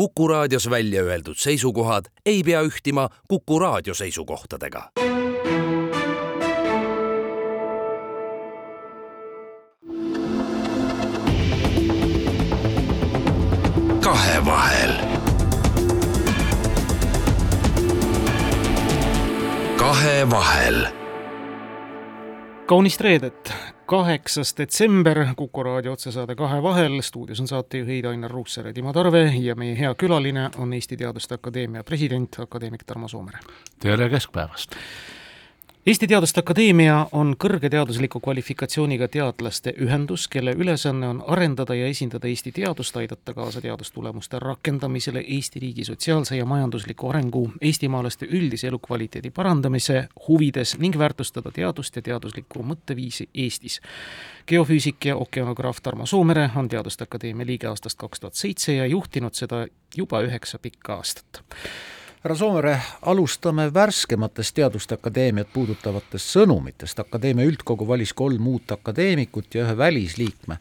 Kuku raadios välja öeldud seisukohad ei pea ühtima Kuku raadio seisukohtadega. kahevahel. kahevahel kaunist reedet, kaheksas detsember, Kuku raadio otsesaade Kahevahel, stuudios on saatejuhid Ainar Ruussaar ja Timo Tarve ja meie hea külaline on Eesti Teaduste Akadeemia president, akadeemik Tarmo Soomere. tere keskpäevast! Eesti Teaduste Akadeemia on kõrge teadusliku kvalifikatsiooniga teadlaste ühendus, kelle ülesanne on arendada ja esindada Eesti teadust, aidata kaasa teadustulemuste rakendamisele, Eesti riigi sotsiaalse ja majandusliku arengu, eestimaalaste üldise elukvaliteedi parandamise huvides ning väärtustada teadust ja teaduslikku mõtteviisi Eestis. geofüüsik ja okeanograaf Tarmo Soomere on Teaduste Akadeemia liige aastast kaks tuhat seitse ja juhtinud seda juba üheksa pikka aastat härra Soomere, alustame värskematest Teaduste Akadeemiat puudutavatest sõnumitest. akadeemia üldkogu valis kolm uut akadeemikut ja ühe välisliikme.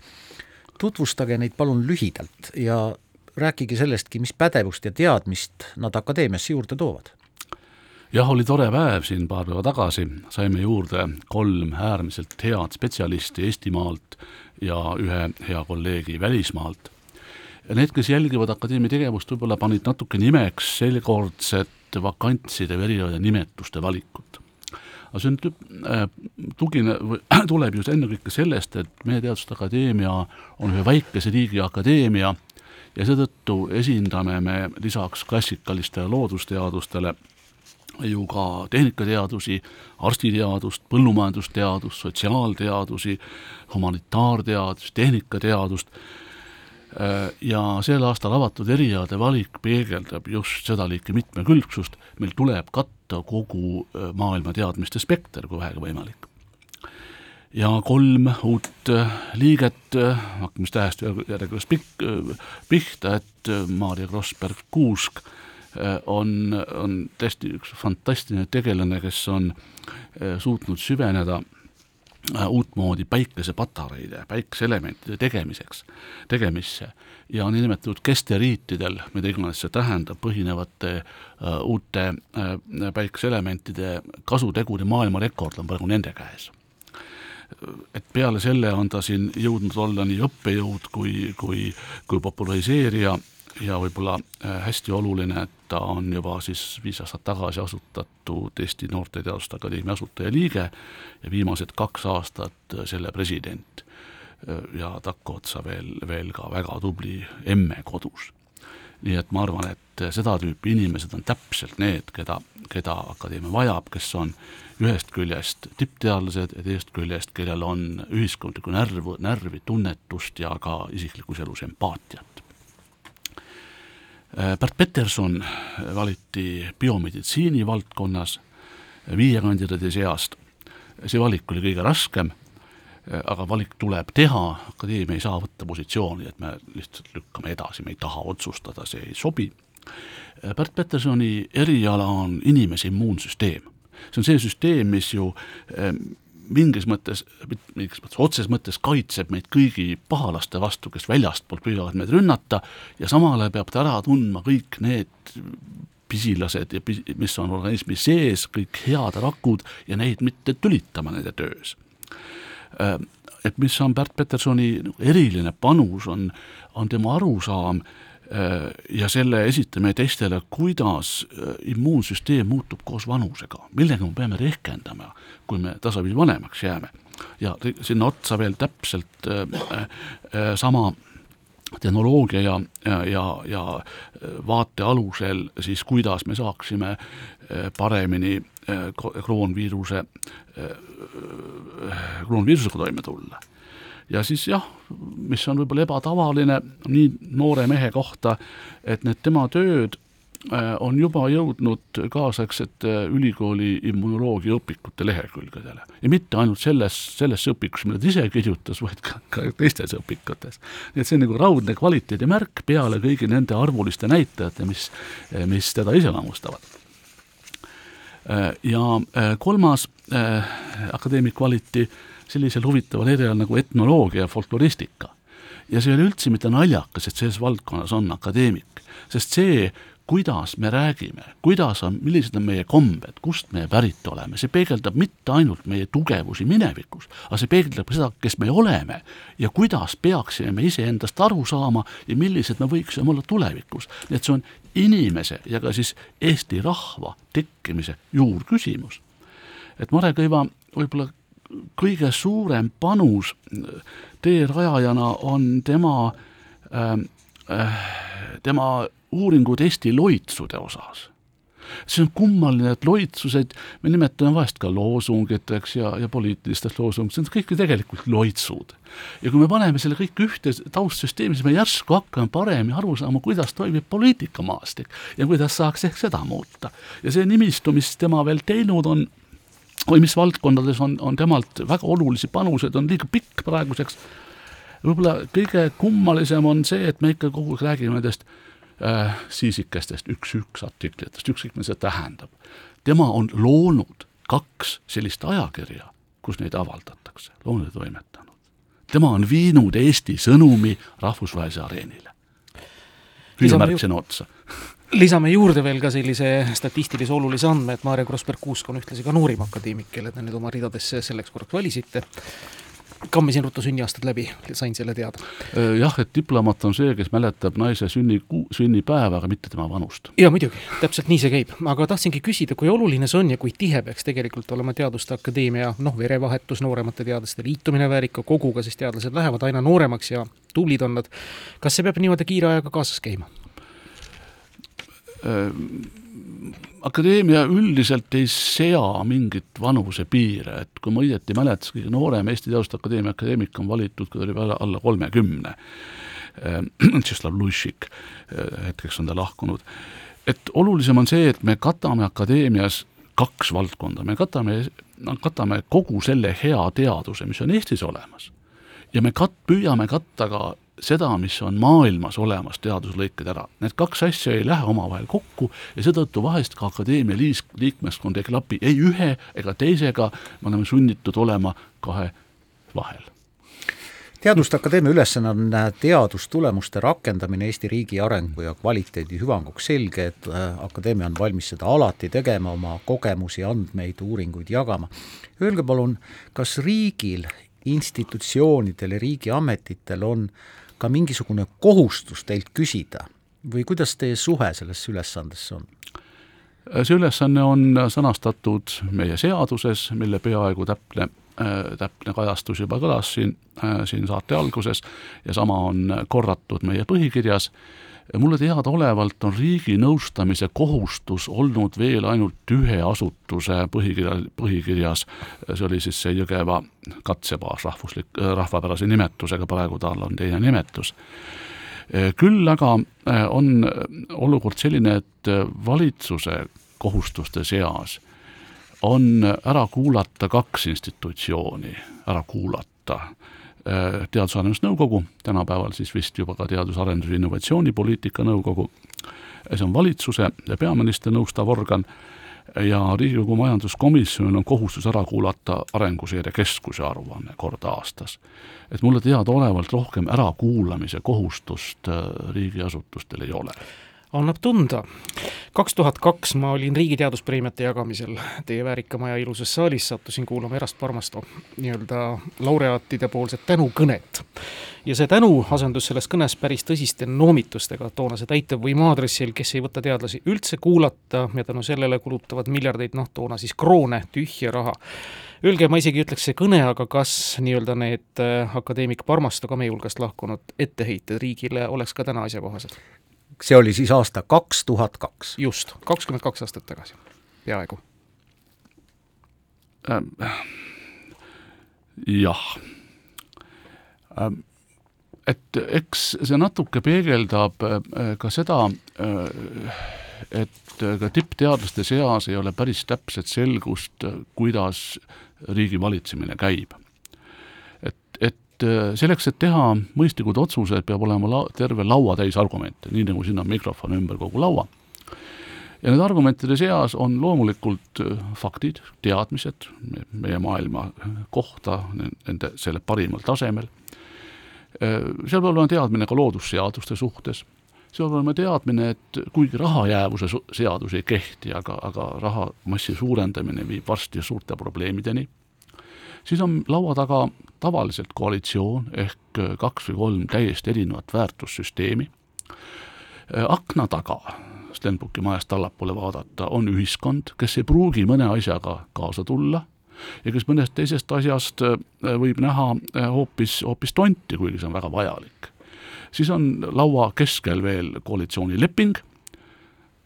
tutvustage neid palun lühidalt ja rääkige sellestki, mis pädevust ja teadmist nad akadeemiasse juurde toovad jah, oli tore päev siin paar päeva tagasi, saime juurde kolm äärmiselt head spetsialisti Eestimaalt ja ühe hea kolleegi välismaalt ja need, kes jälgivad akadeemia tegevust, võib-olla panid natuke nimeks seekordset vakantside või erinevate nimetuste valikut. aga see on äh, tugine, tuleb just ennekõike sellest, et meie Teaduste Akadeemia on ühe väikese riigi akadeemia ja seetõttu esindame me lisaks klassikalistele loodusteadustele ju ka tehnikateadusi, arstiteadust, põllumajandusteadust, sotsiaalteadusi, humanitaarteadust, tehnikateadust ja sel aastal avatud erialade valik peegeldab just seda liiki mitmekülgsust, meil tuleb katta kogu äh, maailma teadmiste spekter, kui vähegi võimalik. ja kolm uut äh, liiget, hakkame siis tähest järjekorras pikk, pihta, et Maarja Krossberg-Kuusk on, on tõesti üks fantastiline tegelane, kes on suutnud süveneda Äh, uutmoodi päikesepatareide, päikeseelementide tegemiseks, tegemisse ja niinimetatud kesteriitidel, mida iganes see tähendab, põhinevate uh, uute uh, päikeseelementide kasutegude maailmarekord on praegu nende käes. et peale selle on ta siin jõudnud olla nii õppejõud kui, kui, kui populariseerija ja võib-olla hästi oluline, et ta on juba siis viis aastat tagasi asutatud Eesti Noorteteaduste Akadeemia asutajaliige ja viimased kaks aastat selle president. ja takkaotsa veel, veel ka väga tubli emme kodus. nii et ma arvan, et seda tüüpi inimesed on täpselt need, keda, keda akadeemia vajab, kes on ühest küljest tippteadlased ja teisest küljest, kellel on ühiskondlikku närvu, närvi, tunnetust ja ka isiklikus elus empaatiat Äh, Bert Peterson valiti biomeditsiini valdkonnas viie kandidaadi seast. see valik oli kõige raskem, äh, aga valik tuleb teha, akadeemia ei saa võtta positsiooni, et me lihtsalt lükkame edasi, me ei taha otsustada, see ei sobi. Äh, Bert Petersoni eriala on inimese immuunsüsteem. see on see süsteem, mis ju mingis mõttes, mingis mõttes otseses mõttes kaitseb meid kõigi pahalaste vastu, kes väljastpoolt püüavad meid rünnata ja samal ajal peab ta ära tundma kõik need pisilased ja pis-, mis on organismi sees, kõik head rakud ja neid mitte tülitama nende töös. Äh, et mis on Bert Petersoni eriline panus, on, on tema arusaam Äh, ja selle esitame teistele, kuidas äh, immuunsüsteem muutub koos vanusega, millega me peame rehkendama, kui me tasapisi vanemaks jääme. ja sinna otsa veel täpselt äh, äh, sama tehnoloogia ja, ja, ja vaate alusel siis, kuidas me saaksime paremini kroonviiruse, kroonviirusega toime tulla ja siis jah, mis on võib-olla ebatavaline nii noore mehe kohta, et need tema tööd äh, on juba jõudnud kaasaegsete ülikooli immunoloogia õpikute lehekülgedele. ja mitte ainult selles, selles õpikus, mille ta ise kirjutas, vaid ka, ka teistes õpikutes. nii et see on nagu raudne kvaliteedimärk peale kõigi nende arvuliste näitajate, mis, mis teda iseloomustavad. Äh, ja äh, kolmas akadeemik valiti sellisel huvitaval erialal nagu etnoloogia ja folkloristika. ja see ei ole üldse mitte naljakas, et selles valdkonnas on akadeemik, sest see, kuidas me räägime, kuidas on, millised on meie kombed, kust me pärit oleme, see peegeldab mitte ainult meie tugevusi minevikus, aga see peegeldab seda, kes me oleme ja kuidas peaksime me iseendast aru saama ja millised me võiksime olla tulevikus. nii et see on inimese ja ka siis Eesti rahva tekkimise juurküsimus. et Mare Kõiva võib-olla kõige suurem panus teerajajana on tema äh, äh, tema uuringud Eesti loitsude osas. see on kummaline, et loitsused me nimetame vahest ka loosungiteks ja, ja poliitilisteks loosungiteks, need kõik ju tegelikult loitsud. ja kui me paneme selle kõik ühte taustsüsteemi, siis me järsku hakkame paremini aru saama, kuidas toimib poliitikamaastik ja kuidas saaks ehk seda muuta. ja see nimistu, mis tema veel teinud on, mis valdkondades on, on temalt väga olulisi panuseid, on liiga pikk praeguseks võib-olla kõige kummalisem on see, et me ikka kogu aeg räägime nendest äh, siisikestest üks-üks artiklitest, ükskõik mida see tähendab. tema on loonud kaks sellist ajakirja, kus neid avaldatakse, loonud ja toimetanud. tema on viinud Eesti sõnumi rahvusvahelise areenile. küsimärk sinna otsa lisame juurde veel ka sellise statistilise olulise andme, et Maarja Krossberg-Kuusk on ühtlasi ka noorim akadeemik, kelle te nüüd oma ridadesse selleks korraks valisite kammisin ruttu sünniaastad läbi, sain selle teada. jah, et diplomaat on see, kes mäletab naise sünni, sünnipäeva, aga mitte tema vanust. jaa, muidugi, täpselt nii see käib, aga tahtsingi küsida, kui oluline see on ja kui tihe peaks tegelikult olema Teaduste Akadeemia noh, verevahetus, nooremate teadlaste liitumine väärika koguga, sest teadlased lähevad aina nooremaks ja tublid on nad. kas see peab niimoodi kiire ajaga kaasas käima? Akadeemia üldiselt ei sea mingit vanusepiire, et kui ma õieti mäletan, siis kõige noorem Eesti Teaduste Akadeemia akadeemik on valitud, kui ta oli alla, kolmekümne. Tšeslav Lušik, hetkeks on ta lahkunud. et olulisem on see, et me katame akadeemias kaks valdkonda, me katame, katame kogu selle hea teaduse, mis on Eestis olemas. ja me kat-, püüame katta ka seda, mis on maailmas olemas, teaduslõiked ära. Need kaks asja ei lähe omavahel kokku ja seetõttu vahest ka akadeemia liis-, liikmeskond ei klapi ei ühe ega teisega, me oleme sunnitud olema kahe vahel. teaduste Akadeemia ülesanne on teadustulemuste rakendamine Eesti riigi arengu ja kvaliteedi hüvanguks, selge, et äh, akadeemia on valmis seda alati tegema, oma kogemusi, andmeid, uuringuid jagama. Öelge palun, kas riigil institutsioonidel ja riigiametitel on ka mingisugune kohustus teilt küsida? Või kuidas teie suhe sellesse ülesandesse on? see ülesanne on sõnastatud meie seaduses, mille peaaegu täpne äh,, täpne kajastus juba kõlas siin äh,, siin saate alguses. Ja sama on korratud meie põhikirjas mulle teadaolevalt on riigi nõustamise kohustus olnud veel ainult ühe asutuse põhikirja, põhikirjas, see oli siis see Jõgeva katsebaas rahvuslik, rahvapärase nimetusega, praegu tal on teine nimetus. küll aga eh, on olukord selline, et valitsuse kohustuste seas on ära kuulata kaks institutsiooni, ära kuulata Äh, Teadus-Arendusnõukogu, tänapäeval siis vist juba ka Teadus-Arendus- ja Innovatsioonipoliitika Nõukogu, see on valitsuse ja peaministri nõustav organ, ja Riigikogu majanduskomisjonil on kohustus ära kuulata Arenguseire Keskuse aruanne kord aastas. et mulle teadaolevalt rohkem ärakuulamise kohustust äh, riigiasutustel ei ole annab tunda. kaks tuhat kaks ma olin Riigi Teaduspreemiate jagamisel teie väärika maja ilusas saalis, sattusin kuulama Erast Parmasto nii-öelda laureaatide poolset tänukõnet. ja see tänu asendus selles kõnes päris tõsiste noomitustega toonase täitevvõimu aadressil, kes ei võta teadlasi üldse kuulata ja tänu sellele kulutavad miljardeid, noh toona siis kroone, tühja raha Öelge, ma isegi ütleks see kõne, aga kas nii-öelda need äh, akadeemik Parmasto ka meie hulgast lahkunud etteheited riigile oleks ka täna asjakohased? See oli siis aasta kaks tuhat kaks. just, kakskümmend kaks aastat tagasi, peaaegu ähm,. jah ähm,. et eks see natuke peegeldab äh, ka seda äh,, et ka tippteadlaste seas ei ole päris täpset selgust, kuidas riigi valitsemine käib et äh, selleks, et teha mõistlikud otsused, peab olema la-, terve lauatäis argumente, nii nagu siin on mikrofon ümber kogu laua. ja nende argumentide seas on loomulikult äh, faktid, teadmised meie maailma kohta, nende, selle parimal tasemel, seal peab olema teadmine ka loodusseaduste suhtes, seal peab olema teadmine, et kuigi rahajäävuse seadus ei kehti, aga, aga rahamassi suurendamine viib varsti suurte probleemideni, siis on laua taga tavaliselt koalitsioon ehk kaks või kolm täiesti erinevat väärtussüsteemi, akna taga Stenbocki majast allapoole vaadata, on ühiskond, kes ei pruugi mõne asjaga kaasa tulla ja kes mõnest teisest asjast äh, võib näha äh, hoopis, hoopis tonti, kuigi see on väga vajalik. siis on laua keskel veel koalitsioonileping,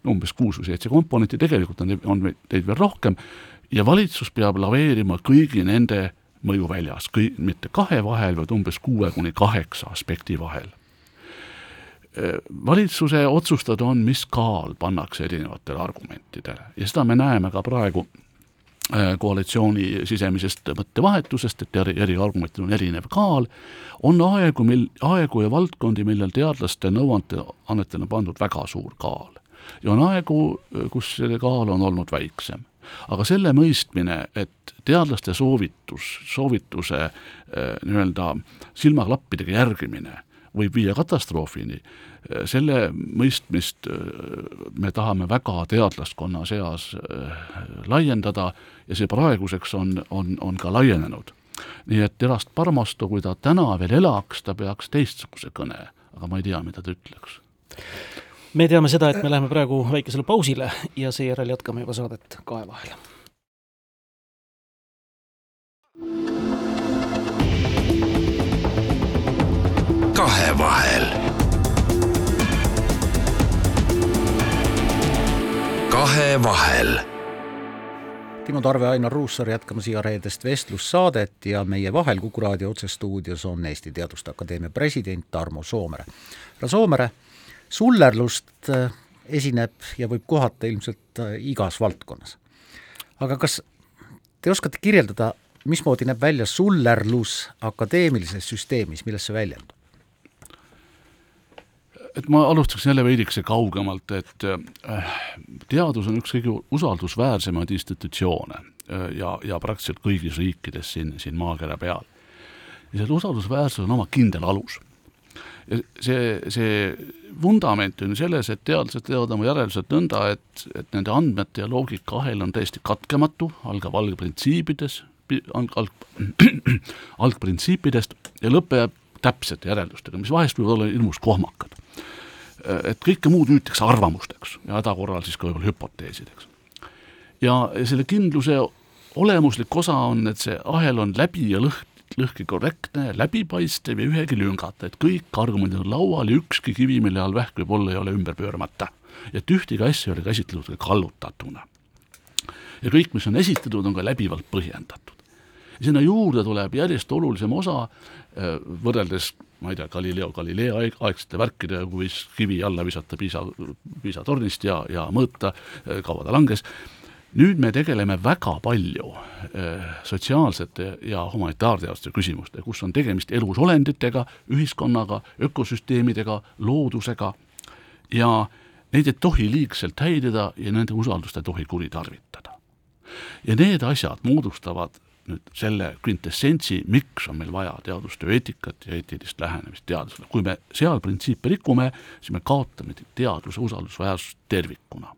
umbes kuus või seitse komponenti, tegelikult on, on neid veel rohkem, ja valitsus peab laveerima kõigi nende mõju väljas, kõi-, mitte kahe vahel, vaid umbes kuue kuni kaheksa aspekti vahel valitsuse otsustada on, mis kaal pannakse erinevatele argumentidele ja seda me näeme ka praegu äh, koalitsiooni sisemisest mõttevahetusest, et eri, eri argumentidel on erinev kaal, on aegu, mil, aegu ja valdkondi, millel teadlaste nõuannetele on pandud väga suur kaal. ja on aegu, kus selle kaal on olnud väiksem. Aga selle mõistmine, et teadlaste soovitus, soovituse äh, nii-öelda silmaklappidega järgimine võib viia katastroofini, selle mõistmist äh, me tahame väga teadlaskonna seas äh, laiendada ja see praeguseks on, on, on ka laienenud. nii et Erast Parmasto, kui ta täna veel elaks, ta peaks teistsuguse kõne, aga ma ei tea, mida ta ütleks me teame seda, et me läheme praegu väikesele pausile ja seejärel jätkame juba saadet kahe vahel. kahevahel. kahevahel. Timo Tarve, Ainar Ruussaar jätkame siia reedest vestlussaadet ja meie vahel Kuku raadio otsestuudios on Eesti Teaduste Akadeemia president Tarmo Soomere. härra Soomere, sullerlust äh, esineb ja võib kohata ilmselt äh, igas valdkonnas. aga kas te oskate kirjeldada, mismoodi näeb välja sullerlus akadeemilises süsteemis, milles see väljendub? et ma alustaksin jälle veidikese kaugemalt, et äh, teadus on üks kõige usaldusväärsemaid institutsioone ja, ja praktiliselt kõigis riikides siin, siin maakera peal. ja sellel usaldusväärsusel on oma kindel alus. Ja see, see vundament on selles, et teadlased teevad oma järeldused nõnda, et, et nende andmete ja loogika ahel on täiesti katkematu, algab algprintsiibides, alg, alg, algprintsiipidest ja lõpeb täpsete järeldustega, mis vahest võivad olla hirmus kohmakad et kõike muud hüütakse arvamusteks ja häda korral siis ka võib-olla hüpoteesideks. ja selle kindluse olemuslik osa on, et see ahel on läbi ja lõhk, lõhki korrektne, läbipaistev ja ühegi lüngata, et kõik argumendid on laual ja ükski kivi, mille all vähk võib olla, ei ole ümber pööramata. et ühtegi asja ei ole käsitletud ka kallutatuna. ja kõik, mis on esitatud, on ka läbivalt põhjendatud. ja sinna juurde tuleb järjest olulisem osa, äh, võrreldes ma ei tea, Galileo Galilei aeg, aegsete värkidega, kui võis kivi alla visata Piisa, Piisa tornist ja, ja mõõta, eh, kaua ta langes, nüüd me tegeleme väga palju äh, sotsiaalsete ja humanitaarteaduste küsimustega, kus on tegemist elusolenditega, ühiskonnaga, ökosüsteemidega, loodusega ja neid ei tohi liigselt häirida ja nende usaldust ei tohi kuritarvitada. ja need asjad moodustavad nüüd selle kvintessentsi, miks on meil vaja teadustöö eetikat ja eetilist lähenemist teadusele. kui me seal printsiipe rikume, siis me kaotame teaduse usaldusväärsust tervikuna.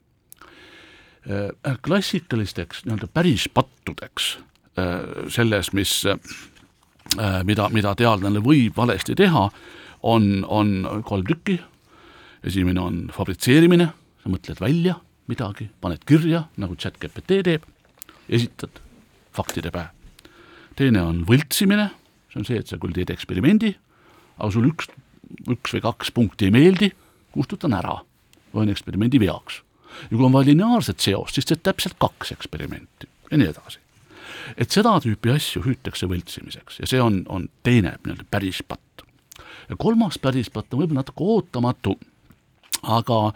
Äh, klassikalisteks nii-öelda päris pattudeks äh, selles, mis, äh, mida, mida teadlane võib valesti teha, on, on kolm tükki, esimene on fabritseerimine, sa mõtled välja midagi, paned kirja, nagu chat GPT teeb, esitad faktide pähe. teine on võltsimine, see on see, et sa küll teed eksperimendi, aga sul üks, üks või kaks punkti ei meeldi, kustutan ära, loen eksperimendi veaks. Ja kui on vaja lineaarset seost, siis teed täpselt kaks eksperimenti ja nii edasi. et seda tüüpi asju hüütakse võltsimiseks ja see on, on teine nii-öelda päris patt. ja kolmas päris patt on võib-olla natuke ootamatu, aga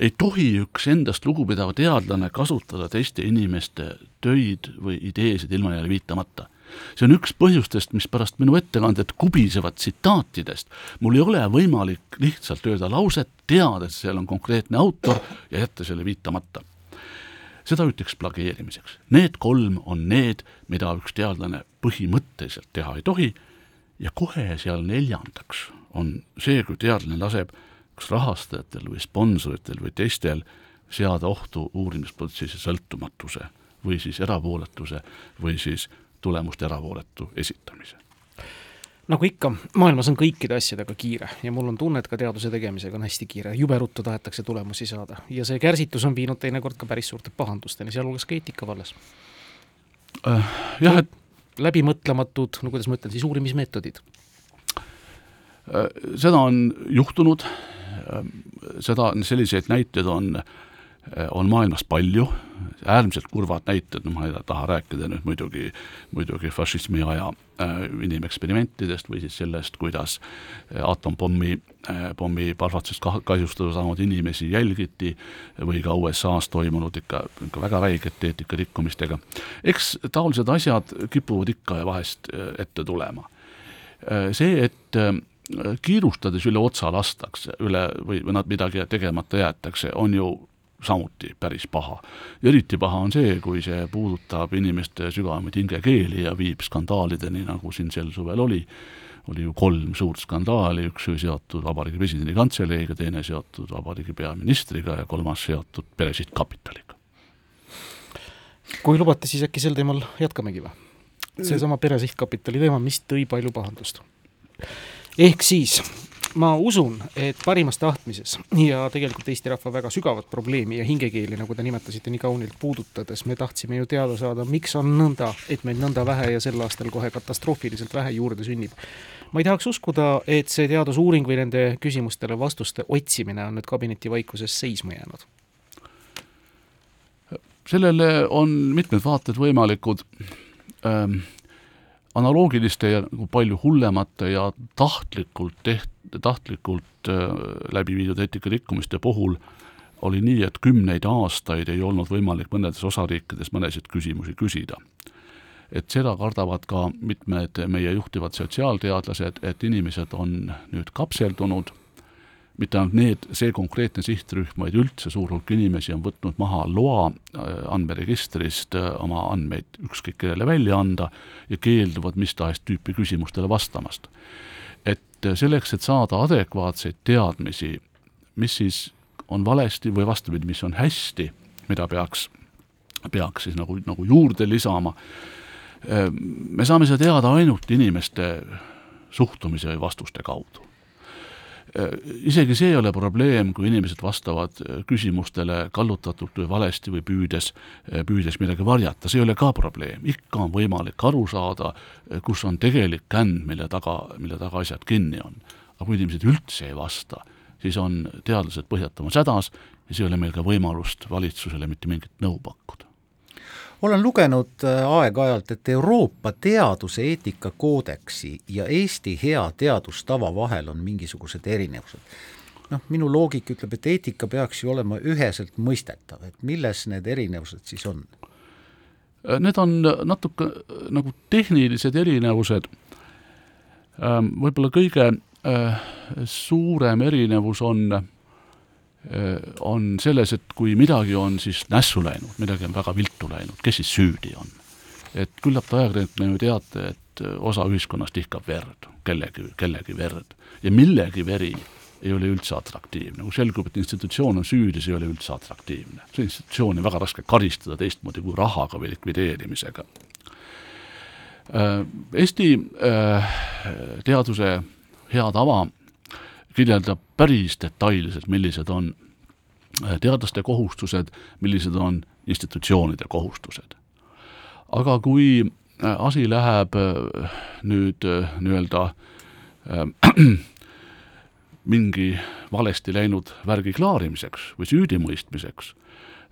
ei tohi üks endast lugupidav teadlane kasutada teiste inimeste töid või ideesid ilma neile viitamata. See on üks põhjustest, mis pärast minu ettekandet kubisevad tsitaatidest, mul ei ole võimalik lihtsalt öelda lauset, teades, seal on konkreetne autor ja jätta selle viitamata. seda ütleks plageerimiseks. Need kolm on need, mida üks teadlane põhimõtteliselt teha ei tohi ja kohe seal neljandaks on see, kui teadlane laseb kas rahastajatel või sponsoritel või teistel seada ohtu uurimisprotsessi sõltumatuse või siis erapooletuse või siis tulemuste erapooletu esitamise nagu ikka, maailmas on kõikide asjadega kiire ja mul on tunne, et ka teaduse tegemisega on hästi kiire, jube ruttu tahetakse tulemusi saada ja see kärsitus on viinud teinekord ka päris suurte pahandusteni, sealhulgas ka eetika vallas äh,. jah, et läbimõtlematud, no kuidas ma ütlen siis, uurimismeetodid äh,? seda on juhtunud äh,, seda, selliseid näiteid on äh, on maailmas palju, äärmiselt kurvad näited, no ma ei taha rääkida nüüd muidugi, muidugi fašismi aja äh, inimeksperimentidest või siis sellest, kuidas äh, aatompommi äh,, pommi parvatsest kahjustada saanud inimesi jälgiti või ka USA-s toimunud ikka, ikka väga räigete eetikarikkumistega. eks taolised asjad kipuvad ikka ja vahest äh, ette tulema. Äh, see, et kiirustades üle otsa lastakse, üle või, või nad midagi tegemata jäetakse, on ju samuti päris paha. eriti paha on see, kui see puudutab inimeste sügavamaid hingekeeli ja viib skandaalideni, nagu siin sel suvel oli, oli ju kolm suurt skandaali, üks oli seotud Vabariigi Presidendi Kantseleiga, teine seotud Vabariigi Peaministriga ja kolmas seotud Pere Sihtkapitaliga. kui lubate, siis äkki sel teemal jätkamegi või? seesama Pere Sihtkapitali teema, mis tõi palju pahandust. ehk siis ma usun, et parimas tahtmises ja tegelikult Eesti rahva väga sügavat probleemi ja hingekeeli, nagu te nimetasite nii kaunilt puudutades, me tahtsime ju teada saada, miks on nõnda, et meid nõnda vähe ja sel aastal kohe katastroofiliselt vähe juurde sünnib. ma ei tahaks uskuda, et see teadusuuring või nende küsimustele vastuste otsimine on nüüd kabinetivaikuses seisma jäänud. sellele on mitmed vaated võimalikud ähm analoogiliste ja nagu palju hullemate ja tahtlikult teht-, tahtlikult äh, läbi viidud eetikarikkumiste puhul oli nii, et kümneid aastaid ei olnud võimalik mõnedes osariikides mõnesid küsimusi küsida. et seda kardavad ka mitmed meie juhtivad sotsiaalteadlased, et inimesed on nüüd kapseldunud mitte ainult need, see konkreetne sihtrühm, vaid üldse suur hulk inimesi on võtnud maha loa äh, andmeregistrist äh, oma andmeid ükskõik kellele välja anda ja keelduvad mis tahes tüüpi küsimustele vastamast. et äh, selleks, et saada adekvaatseid teadmisi, mis siis on valesti või vastupidi, mis on hästi, mida peaks, peaks siis nagu, nagu juurde lisama, me saame seda teada ainult inimeste suhtumise või vastuste kaudu isegi see ei ole probleem, kui inimesed vastavad äh, küsimustele kallutatult või valesti või püüdes, äh, püüdes midagi varjata, see ei ole ka probleem, ikka on võimalik aru saada, kus on tegelik känd, mille taga, mille taga asjad kinni on. aga kui inimesed üldse ei vasta, siis on teadlased põhjatamas hädas ja siis ei ole meil ka võimalust valitsusele mitte mingit nõu pakkuda olen lugenud äh, aeg-ajalt, et Euroopa teaduse eetikakoodeksi ja Eesti hea teadustava vahel on mingisugused erinevused. noh, minu loogika ütleb, et eetika peaks ju olema üheselt mõistetav, et milles need erinevused siis on? Äh, need on natuke äh, nagu tehnilised erinevused, ähm, võib-olla kõige suurem erinevus on on selles, et kui midagi on siis nässu läinud, midagi on väga viltu läinud, kes siis süüdi on? et küllap te ajakirjanikuna ju teate, et osa ühiskonnast ihkab verd, kellegi, kellegi verd ja millegi veri ei ole üldse atraktiivne, kui selgub, et institutsioon on süüdi, see ei ole üldse atraktiivne. seda institutsiooni on väga raske karistada teistmoodi kui rahaga või likvideerimisega. Eesti teaduse hea tava kirjeldab päris detailselt, millised on äh, teadlaste kohustused, millised on institutsioonide kohustused. aga kui äh, asi läheb äh, nüüd nii-öelda mingi valesti läinud värgi klaarimiseks või süüdimõistmiseks,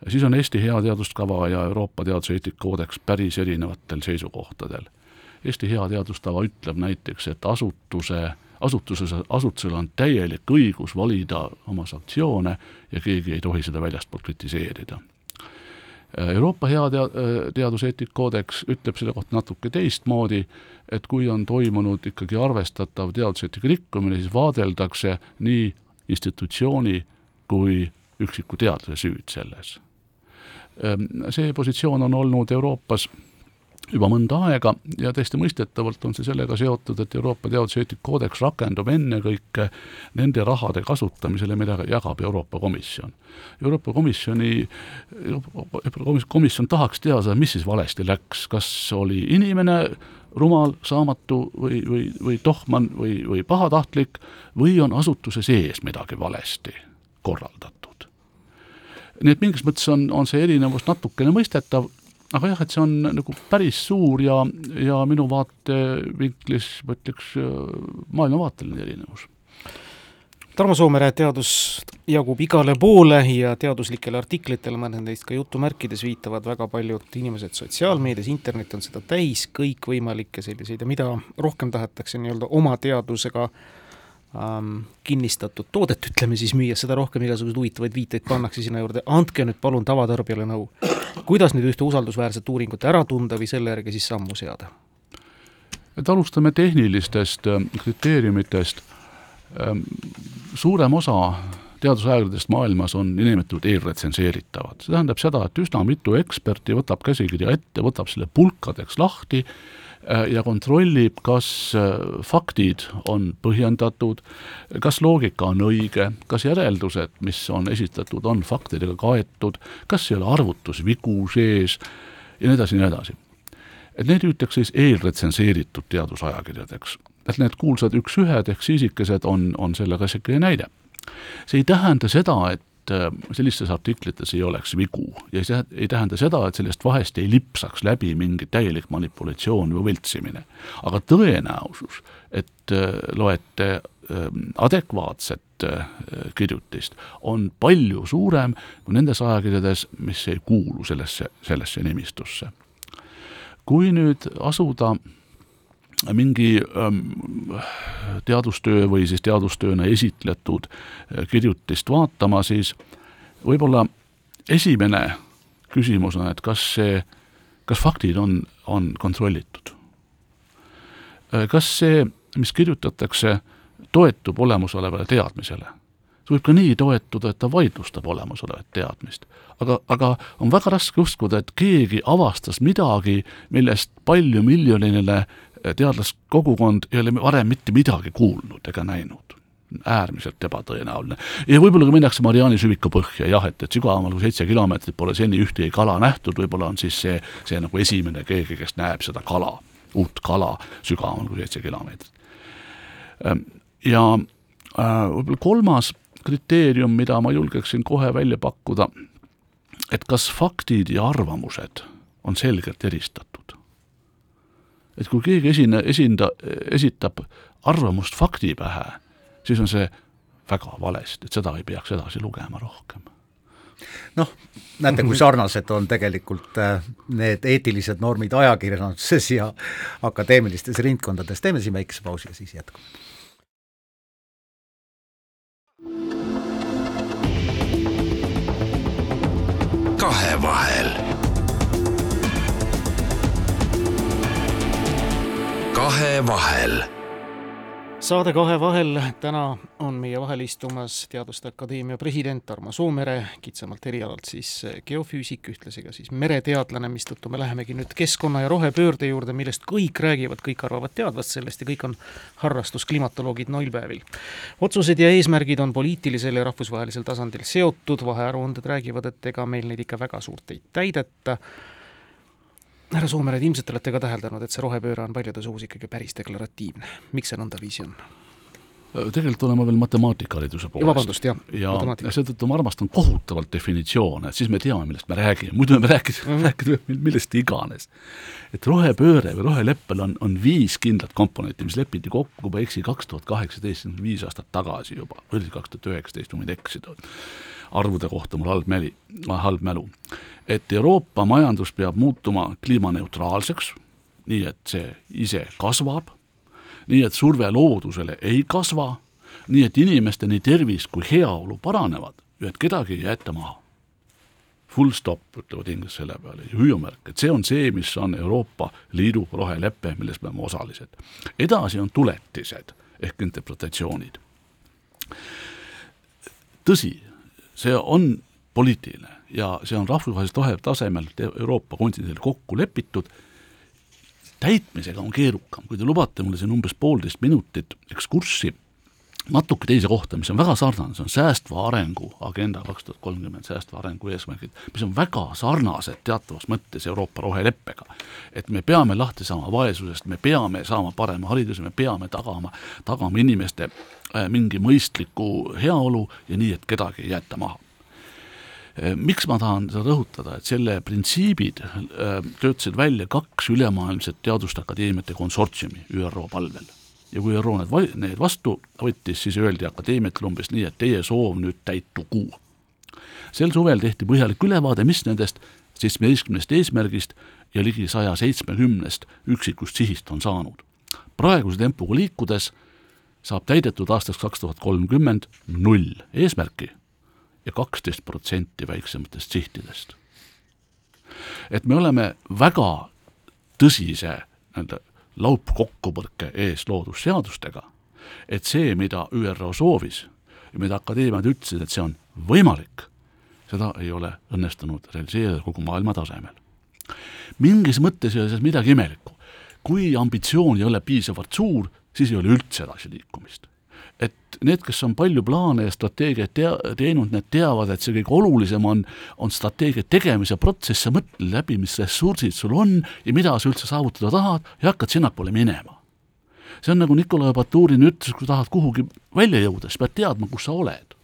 siis on Eesti hea teaduskava ja Euroopa teaduse eetikakoodeks päris erinevatel seisukohtadel. Eesti hea teadustava ütleb näiteks, et asutuse äh, asutuses, asutusel on täielik õigus valida oma sanktsioone ja keegi ei tohi seda väljastpoolt kritiseerida. Euroopa hea tea-, teaduseetika koodeks ütleb selle kohta natuke teistmoodi, et kui on toimunud ikkagi arvestatav teaduseetika rikkumine, siis vaadeldakse nii institutsiooni kui üksiku teadlase süüd selles. See positsioon on olnud Euroopas juba mõnda aega ja täiesti mõistetavalt on see sellega seotud, et Euroopa teaduseetika koodeks rakendub ennekõike nende rahade kasutamisele, mida jagab Euroopa Komisjon. Euroopa Komisjoni, Komisjon tahaks teada, mis siis valesti läks, kas oli inimene rumal, saamatu või, või, või tohman või, või pahatahtlik või on asutuse sees midagi valesti korraldatud. nii et mingis mõttes on, on see erinevus natukene mõistetav, aga jah, et see on nagu päris suur ja, ja minu vaatevinklis ma ütleks maailmavaateline erinevus. Tarmo Soomere teadus jagub igale poole ja teaduslikele artiklitele, mõned neist ka jutumärkides viitavad väga paljud inimesed sotsiaalmeedias, internet on seda täis, kõikvõimalikke selliseid ja mida rohkem tahetakse nii-öelda oma teadusega äh, ähm, kinnistatud toodet, ütleme siis müüa, seda rohkem igasuguseid huvitavaid viiteid pannakse sinna juurde, andke nüüd palun tavatarbijale nõu. kuidas nüüd ühte usaldusväärset uuringut ära tunda või selle järgi siis sammu seada? et alustame tehnilistest äh, kriteeriumitest, ähm, suurem osa teadusajakirjadest maailmas on niinimetatud eelretsenseeritavad. see tähendab seda, et üsna mitu eksperti võtab käsikirja ette, võtab selle pulkadeks lahti ja kontrollib, kas äh, faktid on põhjendatud, kas loogika on õige, kas järeldused, mis on esitatud, on faktidega kaetud, kas ei ole arvutusvigu sees ja nii edasi ja nii edasi. et need hüütakse siis eelretsenseeritud teadusajakirjadeks. et need kuulsad üks-ühed ehk siisikesed on, on selle klassikline näide. see ei tähenda seda, et Äh, sellistes artiklites ei oleks vigu ja see ei tähenda seda, et sellest vahest ei lipsaks läbi mingi täielik manipulatsioon või võltsimine. aga tõenäosus, et äh, loete ähm, adekvaatset äh, kirjutist, on palju suurem kui nendes ajakirjades, mis ei kuulu sellesse, sellesse nimistusse. kui nüüd asuda mingi ähm, teadustöö või siis teadustööna esitletud äh, kirjutist vaatama, siis võib-olla esimene küsimus on, et kas see, kas faktid on, on kontrollitud? Äh, kas see, mis kirjutatakse, toetub olemasolevale teadmisele? see võib ka nii toetuda, et ta vaidlustab olemasolevat teadmist. aga, aga on väga raske uskuda, et keegi avastas midagi, millest paljumiljonile teadlaskogukond ei ole varem mitte midagi kuulnud ega näinud. äärmiselt ebatõenäoline. ja võib-olla ka minnakse Mariani süviku põhja, jah, et, et sügavamal kui seitse kilomeetrit pole seni ühtegi kala nähtud, võib-olla on siis see, see nagu esimene keegi, kes näeb seda kala, uut kala sügavamal kui seitse kilomeetrit. Ehm, ja äh, võib-olla kolmas kriteerium, mida ma julgeksin kohe välja pakkuda, et kas faktid ja arvamused on selgelt eristatud et kui keegi esine, esinda, esitab arvamust fakti pähe, siis on see väga valesti, et seda ei peaks edasi lugema rohkem. Noh, näete, kui sarnased on tegelikult äh, need eetilised normid ajakirjanduses ja akadeemilistes ringkondades, teeme siin väikese pausi ja siis jätkame. kahevahel kahevahel. saade Kahevahel, täna on meie vahel istumas Teaduste Akadeemia president Tarmo Soomere, kitsamalt erialalt siis geofüüsik, ühtlasi ka siis mereteadlane, mistõttu me lähemegi nüüd keskkonna ja rohepöörde juurde, millest kõik räägivad, kõik arvavad teadvat sellest ja kõik on harrastus klimatoloogid noilpäevil. otsused ja eesmärgid on poliitilisel ja rahvusvahelisel tasandil seotud, vahearuanded räägivad, et ega meil neid ikka väga suurt ei täideta härra Soomere, te ilmselt olete ka täheldanud, et see rohepööre on paljude suus ikkagi päris deklaratiivne. miks see nõndaviisi on? tegelikult olen ma veel matemaatikahariduse poolest. vabandust, jah. ja, seetõttu ma armastan kohutavalt definitsioone, et siis me teame, millest me räägime, muidu me rääkida mm, -hmm. rääkida millest iganes. et rohepööre või roheleppel on, on viis kindlat komponenti, mis lepiti kokku, kui ma ei eksi, kaks tuhat kaheksateist, viis aastat tagasi juba, või oli see kaks tuhat üheksateist, ma võin eksida arvude kohta mul halb mäli, halb mälu. et Euroopa majandus peab muutuma kliimaneutraalseks, nii et see ise kasvab, nii et surve loodusele ei kasva, nii et inimeste nii tervis kui heaolu paranevad ja et kedagi ei jäeta maha. Full stop, ütlevad inglased selle peale, hüüumärk, et see on see, mis on Euroopa Liidu rohelepe, milles me oleme osalised. edasi on tuletised ehk interpretatsioonid. tõsi, see on poliitiline ja see on rahvusvahelisel tasemel Euroopa kontinendil kokku lepitud. Täitmisega on keerukam, kui te lubate mulle siin umbes poolteist minutit ekskurssi natuke teise kohta, mis on väga sarnane, see on säästva arengu agenda kaks tuhat kolmkümmend, säästva arengu eesmärgid, mis on väga sarnased teatavas mõttes Euroopa roheleppega. et me peame lahti saama vaesusest, me peame saama parema hariduse, me peame tagama, tagama inimeste äh, mingi mõistliku heaolu ja nii, et kedagi ei jäeta maha äh, miks ma tahan seda rõhutada, et selle printsiibid äh, töötasid välja kaks ülemaailmset teaduste akadeemiate konsortsiumi ÜRO palvel ja kui ÜRO need, need vastu võttis, siis öeldi akadeemiatele umbes nii, et teie soov nüüd täitugu. sel suvel tehti põhjalik ülevaade, mis nendest seitsmeteistkümnest eesmärgist ja ligi saja seitsmekümnest üksikust sihist on saanud. praeguse tempoga liikudes saab täidetud aastaks kaks tuhat kolmkümmend null eesmärki ja kaksteist protsenti väiksematest sihtidest. et me oleme väga tõsise nii-öelda laupkokkupõrke ees loodusseadustega, et see, mida ÜRO soovis mida akadeemiad ütlesid, et see on võimalik, seda ei ole õnnestunud realiseerida kogu maailma tasemel. mingis mõttes ei ole selles midagi imelikku. kui ambitsioon ei ole piisavalt suur, siis ei ole üldse edasiliikumist et need, kes on palju plaane ja strateegiaid tea-, teinud, need teavad, et see kõige olulisem on, on strateegia tegemise protsess, sa mõtle läbi, mis ressursid sul on ja mida sa üldse saavutada tahad ja hakkad sinnapoole minema. see on nagu Nikolai Baturin ütles, kui tahad kuhugi välja jõuda, siis pead teadma, kus sa oled.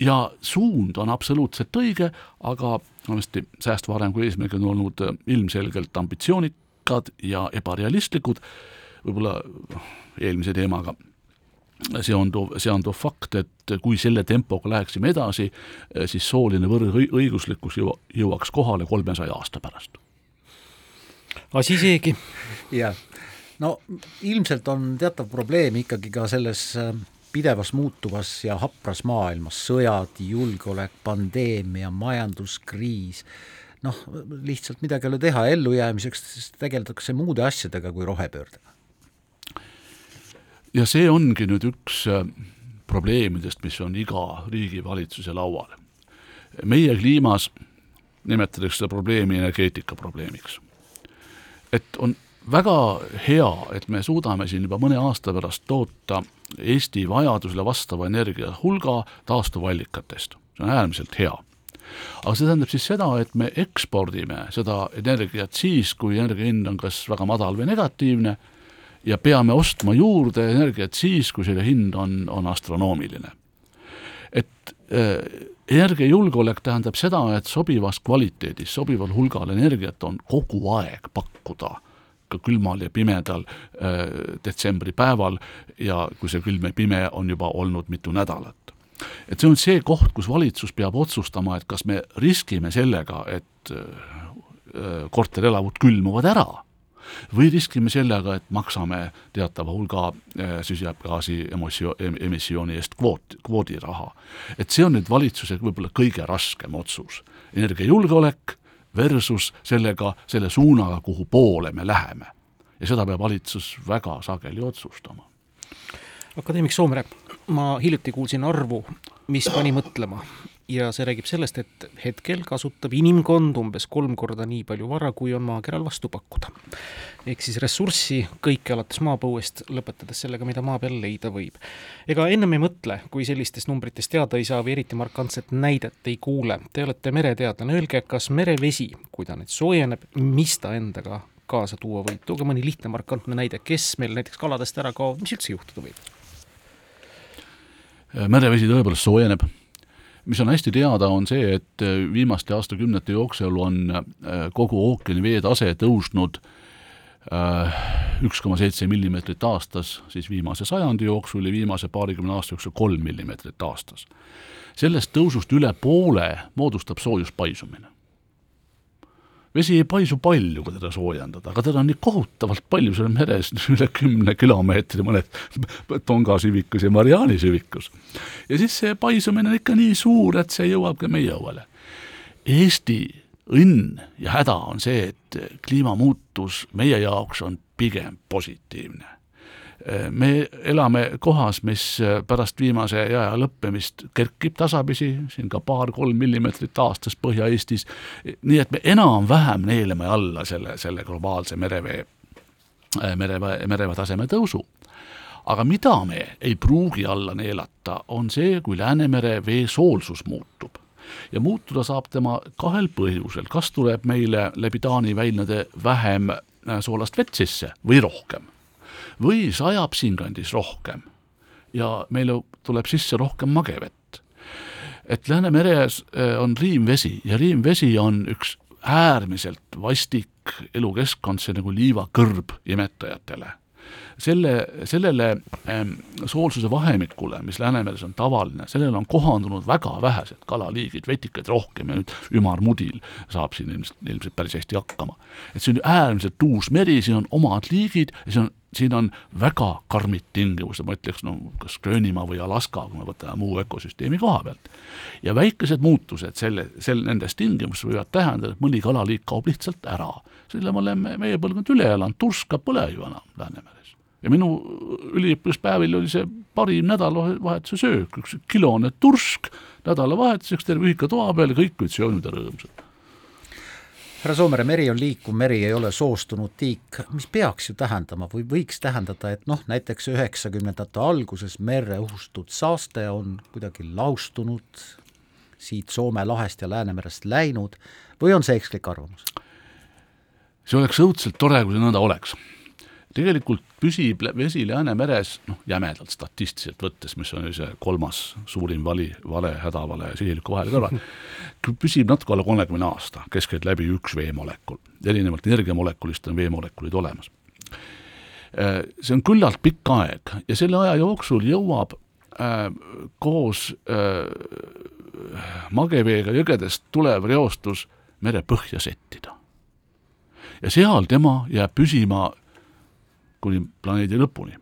ja suund on absoluutselt õige, aga tõesti, säästva arengu eesmärgid on olnud ilmselgelt ambitsioonikad ja ebarealistlikud, võib-olla eelmise teemaga seonduv, seonduv fakt, et kui selle tempoga läheksime edasi, siis sooline võrdõiguslikkus jõua, jõuaks kohale kolmesaja aasta pärast. asi seegi. jah, no ilmselt on teatav probleem ikkagi ka selles äh, pidevas muutuvas ja hapras maailmas, sõjad, julgeolek, pandeemia, majanduskriis, noh, lihtsalt midagi ei ole teha, ellujäämiseks tegeldakse muude asjadega kui rohepöördega ja see ongi nüüd üks äh, probleemidest, mis on iga riigivalitsuse laual. meie kliimas nimetatakse seda probleemi energeetika probleemiks. et on väga hea, et me suudame siin juba mõne aasta pärast toota Eesti vajadusele vastava energia hulga taastuvallikatest, see on äärmiselt hea aga see tähendab siis seda, et me ekspordime seda energiat siis, kui energia hind on kas väga madal või negatiivne ja peame ostma juurde energiat siis, kui selle hind on, on astronoomiline. et äh, energiajulgeolek tähendab seda, et sobivas kvaliteedis, sobival hulgal energiat on kogu aeg pakkuda ka külmal ja pimedal äh, detsembripäeval ja kui see külm ja pime on juba olnud mitu nädalat. et see on see koht, kus valitsus peab otsustama, et kas me riskime sellega, et äh, korterelamud külmuvad ära või riskime sellega, et maksame teatava hulga eh, süsihappegaasi emissiooni eest kvoot, kvoodiraha. et see on nüüd valitsuse võib-olla kõige raskem otsus. energiajulgeolek versus sellega, selle suunaga, kuhu poole me läheme. ja seda peab valitsus väga sageli otsustama. akadeemik Soomere, ma hiljuti kuulsin arvu, mis pani mõtlema ja see räägib sellest, et hetkel kasutab inimkond umbes kolm korda nii palju vara, kui on maakeral vastu pakkuda. ehk siis ressurssi kõike alates maapõuest, lõpetades sellega, mida maa peal leida võib. ega ennem ei mõtle, kui sellistest numbritest teada ei saa või eriti markantset näidet ei kuule. Te olete mereteadlane, öelge, kas merevesi, kui ta nüüd soojeneb, mis ta endaga kaasa tuua võib, tooge mõni lihtne markantne näide, kes meil näiteks kaladest ära kaob, mis üldse juhtuda võib? merevesi tõepoolest soojeneb mis on hästi teada, on see, et äh, viimaste aastakümnete jooksul on äh, kogu ookeani veetase tõusnud äh, üks koma seitse millimeetrit aastas, siis viimase sajandi jooksul ja viimase paarikümne aasta jooksul kolm millimeetrit aastas. sellest tõusust üle poole moodustab soojuspaisumine vesi ei paisu palju, kui teda soojendada, aga teda on nii kohutavalt palju seal meres, üle kümne kilomeetri, mõned Tonga süvikus ja Mariani süvikus. ja siis see paisumine on ikka nii suur, et see jõuab ka meie õuele. Eesti õnn ja häda on see, et kliimamuutus meie jaoks on pigem positiivne me elame kohas, mis pärast viimase jääaja lõppemist kerkib tasapisi, siin ka paar-kolm millimeetrit aastas Põhja-Eestis, nii et me enam-vähem neelame alla selle, selle globaalse merevee, merevee, merevee taseme tõusu. Aga mida me ei pruugi alla neelata, on see, kui Läänemere vee soolsus muutub. ja muutuda saab tema kahel põhjusel, kas tuleb meile läbi Taani väinade vähem soolast vett sisse või rohkem või sajab siinkandis rohkem ja meile tuleb sisse rohkem magevett. et Läänemeres äh, on riimvesi ja riimvesi on üks äärmiselt vastik elukeskkond, see nagu liivakõrb imetajatele selle, sellele ähm, soolsuse vahemikule, mis Läänemeres on tavaline, sellele on kohandunud väga vähesed kalaliigid, vetikaid rohkem ja nüüd ümarmudil saab siin ilmselt, ilmselt päris hästi hakkama. et see on äärmiselt uus meri, siin on omad liigid ja see on siin on väga karmid tingimused, ma ütleks, no kas Gröönimaa või Alaska, kui me võtame muu ökosüsteemi koha pealt. ja väikesed muutused selle, sel-, nendes tingimustes võivad tähendada, et mõni kalaliik kaob lihtsalt ära. selle me oleme meie põlvkond üle elanud, tursk ka pole ju enam Läänemeres ja minu üliõpilaspäevil oli see parim nädalavahetuse söök, üks kilone tursk nädalavahetuseks terve ühika toa peal ja kõik olid söönud ja rõõmsad. härra Soomere, meri on liikuv meri, ei ole soostunud tiik, mis peaks ju tähendama või võiks tähendada, et noh, näiteks üheksakümnendate alguses merre uhustud saaste on kuidagi laustunud, siit Soome lahest ja Läänemerest läinud või on see ekslik arvamus? see oleks õudselt tore, kui see nõnda oleks tegelikult püsib vesi Läänemeres, noh, jämedalt statistiliselt võttes, mis on see kolmas suurim vali, vale, hädavale sihiliku vahel kõrval, püsib natuke alla kolmekümne aasta, keskeltläbi üks veemolekul. erinevalt energiamolekulist on veemolekulid olemas. Äh, see on küllalt pikk aeg ja selle aja jooksul jõuab äh, koos äh, mageveega jõgedest tulev reostus merepõhja settida. ja seal tema jääb püsima kuni planeedi lõpuni,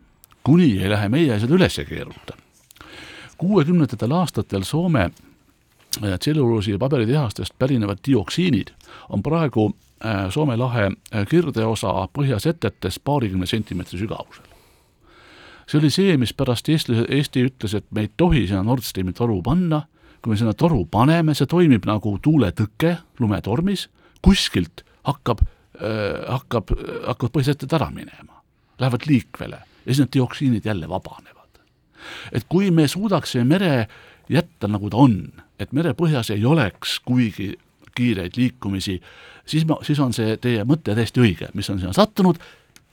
kuni ei lähe meie seda üles keeruta. kuuekümnendatel aastatel Soome äh, tselluloosi- ja paberitehastest pärinevad dioksiinid on praegu äh, Soome lahe äh, kirdeosa põhjasetetes paarikümne sentimeetri sügavusel. see oli see, mis pärast Eesti, Eesti ütles, et me ei tohi sinna Nord Streami toru panna, kui me sinna toru paneme, see toimib nagu tuuletõke lumetormis, kuskilt hakkab äh,, hakkab, hakkavad põhjaseted ära minema lähevad liikvele ja siis need dioksiinid jälle vabanevad. et kui me suudaksime mere jätta, nagu ta on, et merepõhjas ei oleks kuigi kiireid liikumisi, siis ma, siis on see teie mõte täiesti õige, mis on sinna sattunud,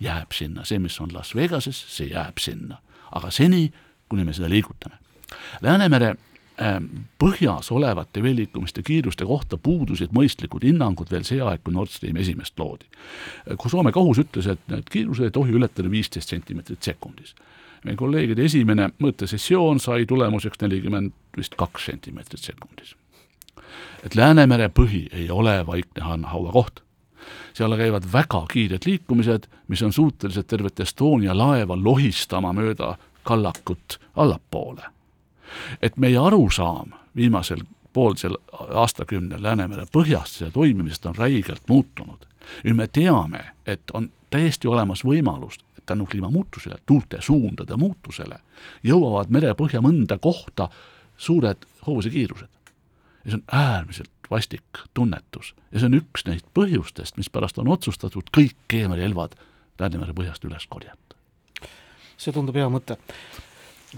jääb sinna, see, mis on Las Vegases, see jääb sinna. aga seni, kuni me seda liigutame. Läänemere põhjas olevate veeliikumiste kiiruste kohta puudusid mõistlikud hinnangud veel see aeg, kui Nord Stream esimest loodi. kui Soome kohus ütles, et need kiirused ei tohi ületada viisteist sentimeetrit sekundis. meie kolleegide esimene mõõtesessioon sai tulemuseks nelikümmend vist kaks sentimeetrit sekundis. et Läänemere põhi ei ole vaikne hauakoht seal käivad väga kiired liikumised, mis on suutelised tervet Estonia laeva lohistama mööda kallakut allapoole et meie arusaam viimasel poolsel aastakümnel Läänemere põhjast ja toimimisest on räigelt muutunud. nüüd me teame, et on täiesti olemas võimalus, tänu kliimamuutusele, tuulte suundade muutusele, jõuavad merepõhja mõnda kohta suured hoovusekiirused. ja see on äärmiselt vastik tunnetus ja see on üks neist põhjustest, mispärast on otsustatud kõik keemiarelvad Läänemere põhjast üles korjata. see tundub hea mõte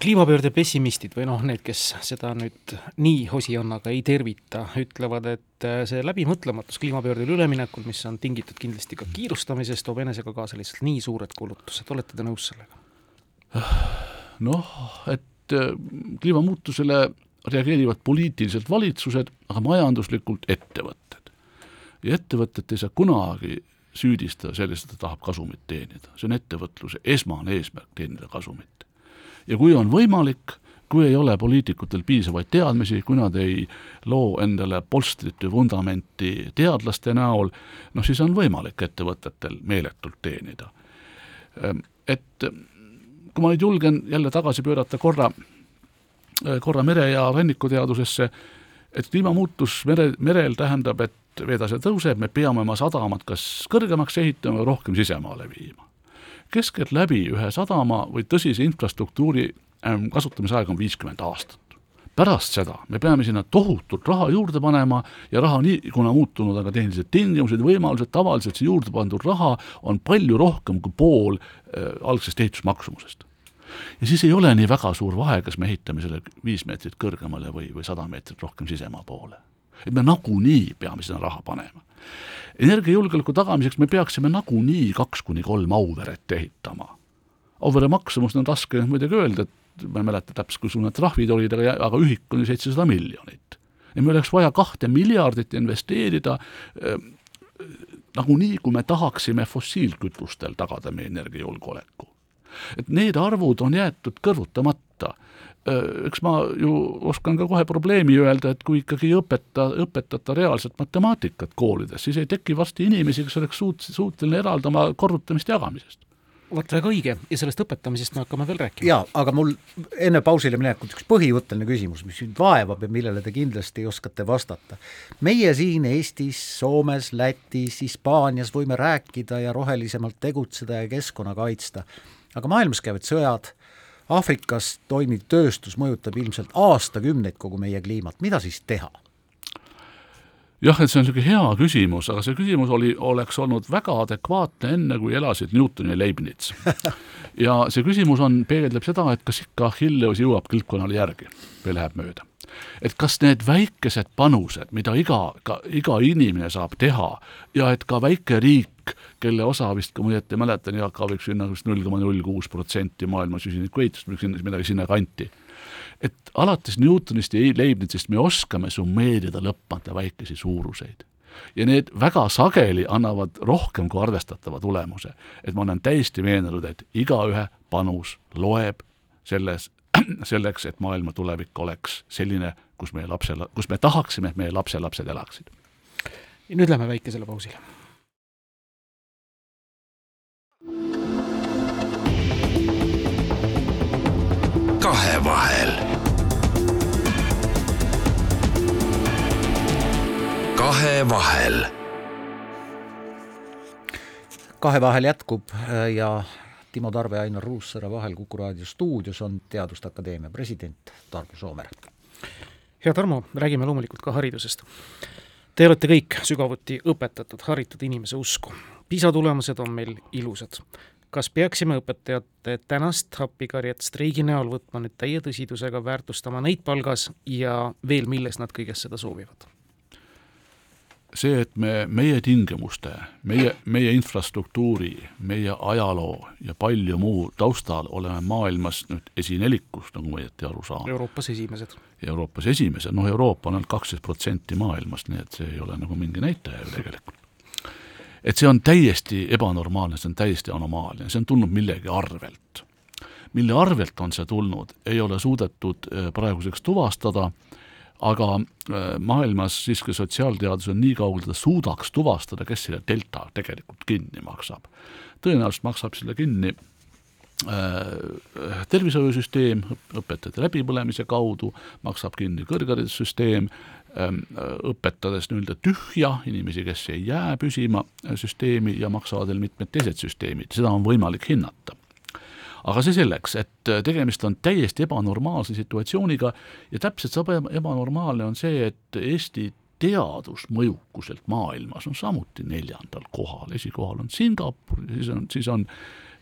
kliimapöörde pessimistid või noh, need, kes seda nüüd nii hosiannaga ei tervita, ütlevad, et äh, see läbimõtlematus kliimapöördele üleminekul, mis on tingitud kindlasti ka kiirustamisest, toob enesega kaasa lihtsalt nii suured kulutused, olete te nõus sellega? noh, et äh, kliimamuutusele reageerivad poliitiliselt valitsused, aga majanduslikult ettevõtted. ja ettevõtet ei saa kunagi süüdistada selles, et ta tahab kasumit teenida, see on ettevõtluse esmane eesmärk, teenida kasumit ja kui on võimalik, kui ei ole poliitikutel piisavaid teadmisi, kui nad ei loo endale polstrit või vundamenti teadlaste näol, noh siis on võimalik ettevõtetel meeletult teenida. Ehm, et kui ma nüüd julgen jälle tagasi pöörata korra, korra mere- ja rannikuteadusesse, et kliimamuutus mere, merel tähendab, et veetase tõuseb, me peame oma sadamad kas kõrgemaks ehitama või rohkem sisemaale viima keskeltläbi ühe sadama või tõsise infrastruktuuri ähm, kasutamise aeg on viiskümmend aastat pärast seda me peame sinna tohutult raha juurde panema ja raha nii, kuna muutunud aga tehnilised tingimused, võimalused, tavaliselt see juurde pandud raha on palju rohkem kui pool äh, algsest ehitusmaksumusest. ja siis ei ole nii väga suur vahe, kas me ehitame selle viis meetrit kõrgemale või, või sada meetrit rohkem sisemaa poole. et me nagunii peame sinna raha panema. Energiajulgeoleku tagamiseks me peaksime nagunii kaks kuni kolm Auveret ehitama Auvere maksumus on raske muidugi öelda, et ma ei mäleta täpselt, kui suured trahvid olid, aga, aga ühik oli seitsesada miljonit. ja meil oleks vaja kahte miljardit investeerida äh, nagunii, kui me tahaksime fossiilkütustel tagada meie energiajulgeoleku. et need arvud on jäetud kõrvutamata eks ma ju oskan ka kohe probleemi öelda, et kui ikkagi ei õpeta, õpetata reaalset matemaatikat koolides, siis ei teki varsti inimesi, kes oleks suut-, suuteline eraldama korrutamist jagamisest vot väga õige ja sellest õpetamisest me hakkame veel rääkima. jaa, aga mul enne pausile minekut üks põhimõtteline küsimus, mis mind vaevab ja millele te kindlasti oskate vastata. meie siin Eestis, Soomes, Lätis, Hispaanias võime rääkida ja rohelisemalt tegutseda ja keskkonna kaitsta, aga maailmas käivad sõjad, Aafrikas toimiv tööstus mõjutab ilmselt aastakümneid kogu meie kliimat, mida siis teha? jah, et see on niisugune hea küsimus, aga see küsimus oli, oleks olnud väga adekvaatne enne, kui elasid Newton ja Leibniz. ja see küsimus on, peegeldab seda, et kas ikka Achilleus jõuab kilpkonnale järgi või läheb mööda. Et kas need väikesed panused, mida iga, iga inimene saab teha ja et ka väike riik, kelle osa vist, kui ma õieti mäletan, Jaak Aaviks sinna vist null koma null kuus protsenti maailma süsinikuehitust, midagi sinna kanti et alates Newtonist ja Leibnizist me oskame summeerida lõpmata väikesi suuruseid. ja need väga sageli annavad rohkem kui arvestatava tulemuse. et ma olen täiesti veendunud, et igaühe panus loeb selles, selleks, et maailma tulevik oleks selline, kus meie lapse, kus me tahaksime, et meie lapselapsed elaksid. nüüd lähme väikesele pausile kahevahel. kahevahel. kahevahel jätkub äh, ja Timo Tarve ja Ainar Ruussaare vahel Kuku raadio stuudios on Teaduste Akadeemia president Tarmo Soomer. hea Tarmo, räägime loomulikult ka haridusest. Te olete kõik sügavuti õpetatud, haritud inimese usku. PISA tulemused on meil ilusad kas peaksime õpetajate tänast appikarjet streigi näol võtma nüüd täie tõsidusega, väärtustama neid palgas ja veel, milles nad kõigest seda soovivad? See, et me meie tingimuste, meie, meie infrastruktuuri, meie ajaloo ja palju muu taustal oleme maailmas nüüd esinelikus, nagu ma õieti aru saan. Euroopas esimesed. Euroopas esimesed, noh Euroopa on ainult kaksteist protsenti maailmast, nii et see ei ole nagu mingi näitaja ju tegelikult et see on täiesti ebanormaalne, see on täiesti anomaalne, see on tulnud millegi arvelt. mille arvelt on see tulnud, ei ole suudetud äh, praeguseks tuvastada, aga äh, maailmas siiski sotsiaalteadus on nii kaugel, ta suudaks tuvastada, kes selle delta tegelikult kinni maksab. tõenäoliselt maksab selle kinni äh, tervishoiusüsteem õpetajate läbipõlemise kaudu, maksab kinni kõrgharidussüsteem, Ähm, õpetades nii-öelda tühja inimesi, kes ei jää püsima äh, süsteemi ja maksavad veel mitmed teised süsteemid, seda on võimalik hinnata. Aga see selleks, et äh, tegemist on täiesti ebanormaalse situatsiooniga ja täpselt sama ebanormaalne on see, et Eesti teadusmõjukuselt maailmas on samuti neljandal kohal, esikohal on Singapur, siis on, siis on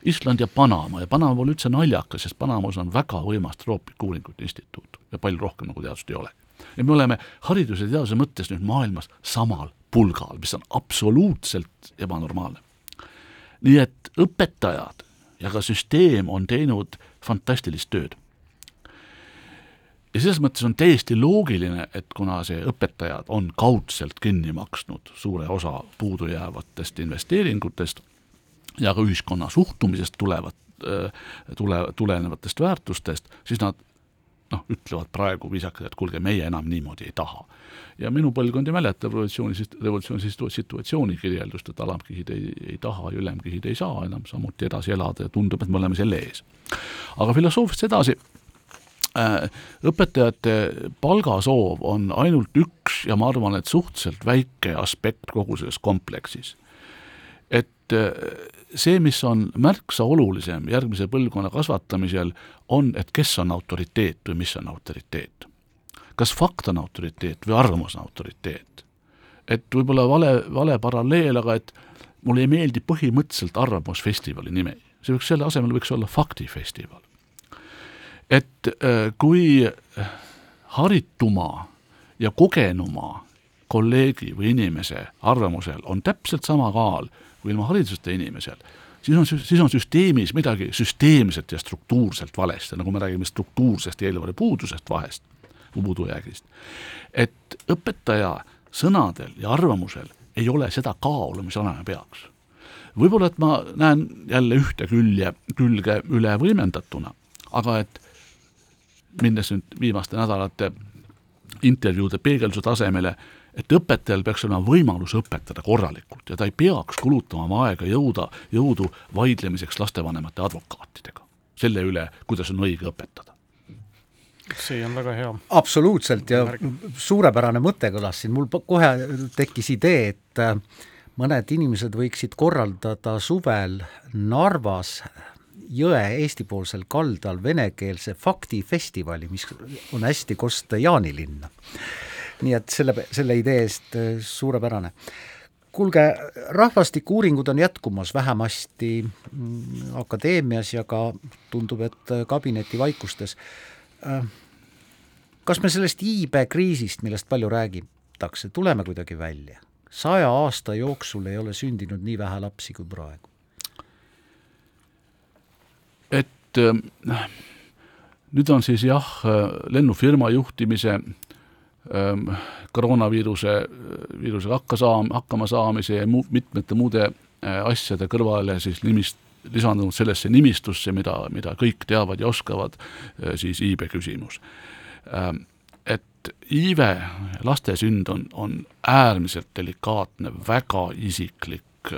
Island ja Panama ja Panama pole üldse naljakas, sest Panamas on väga võimas troopikuuuringute instituut ja palju rohkem nagu teadust ei olegi et me oleme hariduse ja teaduse mõttes nüüd maailmas samal pulgal, mis on absoluutselt ebanormaalne. nii et õpetajad ja ka süsteem on teinud fantastilist tööd. ja selles mõttes on täiesti loogiline, et kuna see õpetajad on kaudselt kinni maksnud suure osa puudujäävatest investeeringutest ja ka ühiskonna suhtumisest tulevat, tule, tulenevatest väärtustest, siis nad noh, ütlevad praegu viisakalt, et kuulge, meie enam niimoodi ei taha. ja minu põlvkond ei mäleta revolutsiooni, revolutsiooni situatsiooni kirjeldust, et alamkihid ei, ei taha ja ülemkihid ei saa enam samuti edasi elada ja tundub, et me oleme selle ees. aga filosoofiast edasi äh, õpetajate palgasoov on ainult üks ja ma arvan, et suhteliselt väike aspekt kogu selles kompleksis. Et see, mis on märksa olulisem järgmise põlvkonna kasvatamisel, on, et kes on autoriteet või mis on autoriteet. kas fakt on autoriteet või arvamus on autoriteet? et võib-olla vale, vale paralleel, aga et mulle ei meeldi põhimõtteliselt Arvamusfestivali nimi, see võiks, selle asemel võiks olla Faktifestival. et äh, kui harituma ja kogenuma kolleegi või inimese arvamusel on täpselt sama kaal kui ilma hariduseta inimesel, siis on, siis on süsteemis midagi süsteemselt ja struktuurselt valesti, nagu me räägime struktuursest eelarve puudusest vahest, puudujäägist. et õpetaja sõnadel ja arvamusel ei ole seda kaalu, mis olema peaks. võib-olla, et ma näen jälle ühte külje, külge üle võimendatuna, aga et minnes nüüd viimaste nädalate intervjuude peegelduse tasemele, et õpetajal peaks olema võimalus õpetada korralikult ja ta ei peaks kulutama oma aega jõuda, jõudu vaidlemiseks lastevanemate advokaatidega selle üle, kuidas on õige õpetada. see on väga hea. absoluutselt ja suurepärane mõte kõlas siin, mul kohe tekkis idee, et äh, mõned inimesed võiksid korraldada suvel Narvas jõe eestipoolsel kaldal venekeelse faktifestivali, mis on hästi kosta Jaanilinna nii et selle, selle idee eest äh, suurepärane. kuulge, rahvastikuuuringud on jätkumas vähemasti mm, akadeemias ja ka tundub, et äh, kabinetivaikuste äh, kas me sellest iibekriisist, millest palju räägitakse, tuleme kuidagi välja? saja aasta jooksul ei ole sündinud nii vähe lapsi kui praegu. et nüüd on siis jah, lennufirma juhtimise koroonaviiruse, viirusega hakka saam-, hakkama saamise ja mu-, mitmete muude asjade kõrvale siis nimist, lisandunud sellesse nimistusse, mida, mida kõik teavad ja oskavad, siis iibe küsimus. Et iive, laste sünd on, on äärmiselt delikaatne, väga isiklik,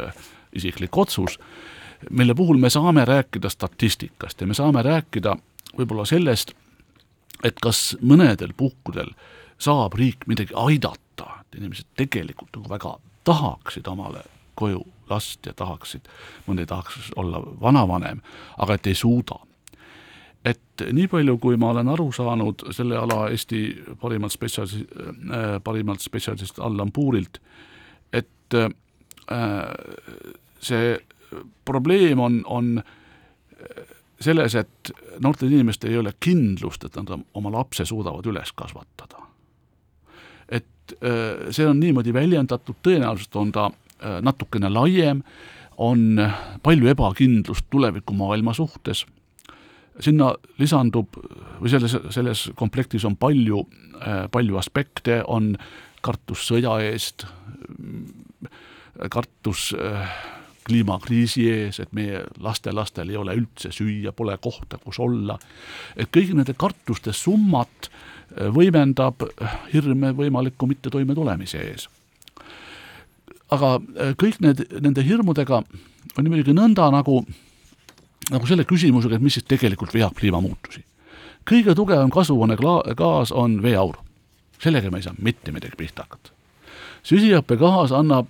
isiklik otsus, mille puhul me saame rääkida statistikast ja me saame rääkida võib-olla sellest, et kas mõnedel puhkudel äh, saab riik midagi aidata, et inimesed tegelikult nagu väga tahaksid omale koju last ja tahaksid, mõni tahaks olla vanavanem, aga et ei suuda. et nii palju, kui ma olen aru saanud selle ala Eesti parimalt spetsialist äh,, parimalt spetsialist Allan Puurilt, et äh, see probleem on, on selles, et noortel inimestel ei ole kindlust, et nad oma lapse suudavad üles kasvatada et äh, see on niimoodi väljendatud, tõenäoliselt on ta äh, natukene laiem, on palju ebakindlust tulevikumaailma suhtes, sinna lisandub või selles, selles komplektis on palju, äh, palju aspekte, on kartus sõja eest, kartus kliimakriisi ees, et meie lastelastel ei ole üldse süüa, pole kohta, kus olla, et kõigi nende kartuste summat äh, võimendab hirme võimaliku mittetoimetulemise ees. aga äh, kõik need, nende hirmudega on muidugi nõnda nagu, nagu selle küsimusega, et mis siis tegelikult veab kliimamuutusi. kõige tugevam kasvuhoonegaas on veeaur. sellega me ei saa mitte midagi pihta hakata. süsihappegaas annab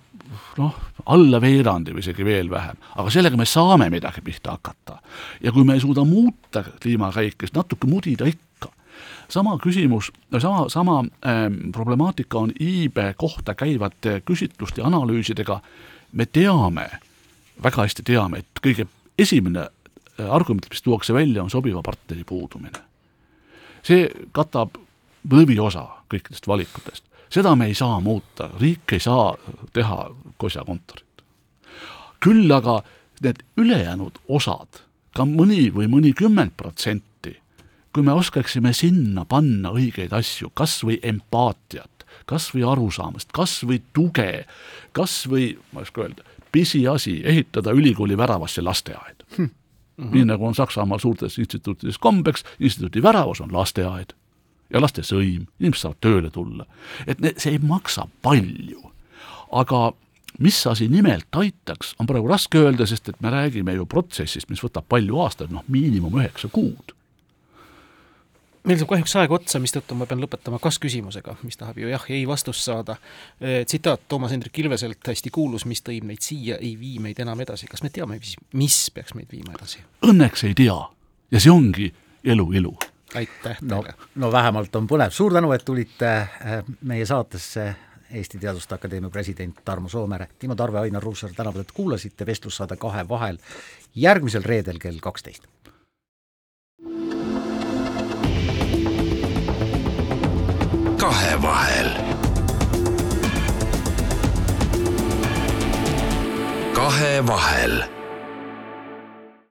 noh, alla veerandi või isegi veel vähem, aga sellega me saame midagi pihta hakata. ja kui me ei suuda muuta kliimakäike, siis natuke mudida ikka sama küsimus, sama, sama ähm, problemaatika on iibe kohta käivate küsitluste ja analüüsidega, me teame, väga hästi teame, et kõige esimene äh, argument, mis tuuakse välja, on sobiva partneri puudumine. see katab lõviosa kõikidest valikutest. seda me ei saa muuta, riik ei saa teha kosjakontorit. küll aga need ülejäänud osad, ka mõni või mõnikümmend protsenti, kui me oskaksime sinna panna õigeid asju, kas või empaatiat, kas või arusaamist, kas või tuge, kas või, ma ei oska öelda, pisiasi, ehitada ülikooli väravasse lasteaed hm.. Mm -hmm. nii nagu on Saksamaal suurtes instituutides kombeks, instituudi väravas on lasteaed ja laste sõim, inimesed saavad tööle tulla. et ne, see ei maksa palju, aga mis asi nimelt aitaks, on praegu raske öelda, sest et me räägime ju protsessist, mis võtab palju aastaid, noh miinimum üheksa kuud meil saab kahjuks aeg otsa, mistõttu ma pean lõpetama kas-küsimusega, mis tahab ju jah, ei vastust saada. tsitaat Toomas Hendrik Ilveselt, hästi kuulus, mis tõi meid siia, ei vii meid enam edasi. kas me teame, mis, mis peaks meid viima edasi? Õnneks ei tea ja see ongi elu ilu. aitäh no, teile! no vähemalt on põnev, suur tänu, et tulite meie saatesse Eesti Teaduste Akadeemia president Tarmo Soomere, Timo Tarve, Ainar Ruussaar tänavad, et kuulasite vestlussaade Kahe vahel järgmisel reedel kell kaksteist. Kahevahel. kahevahel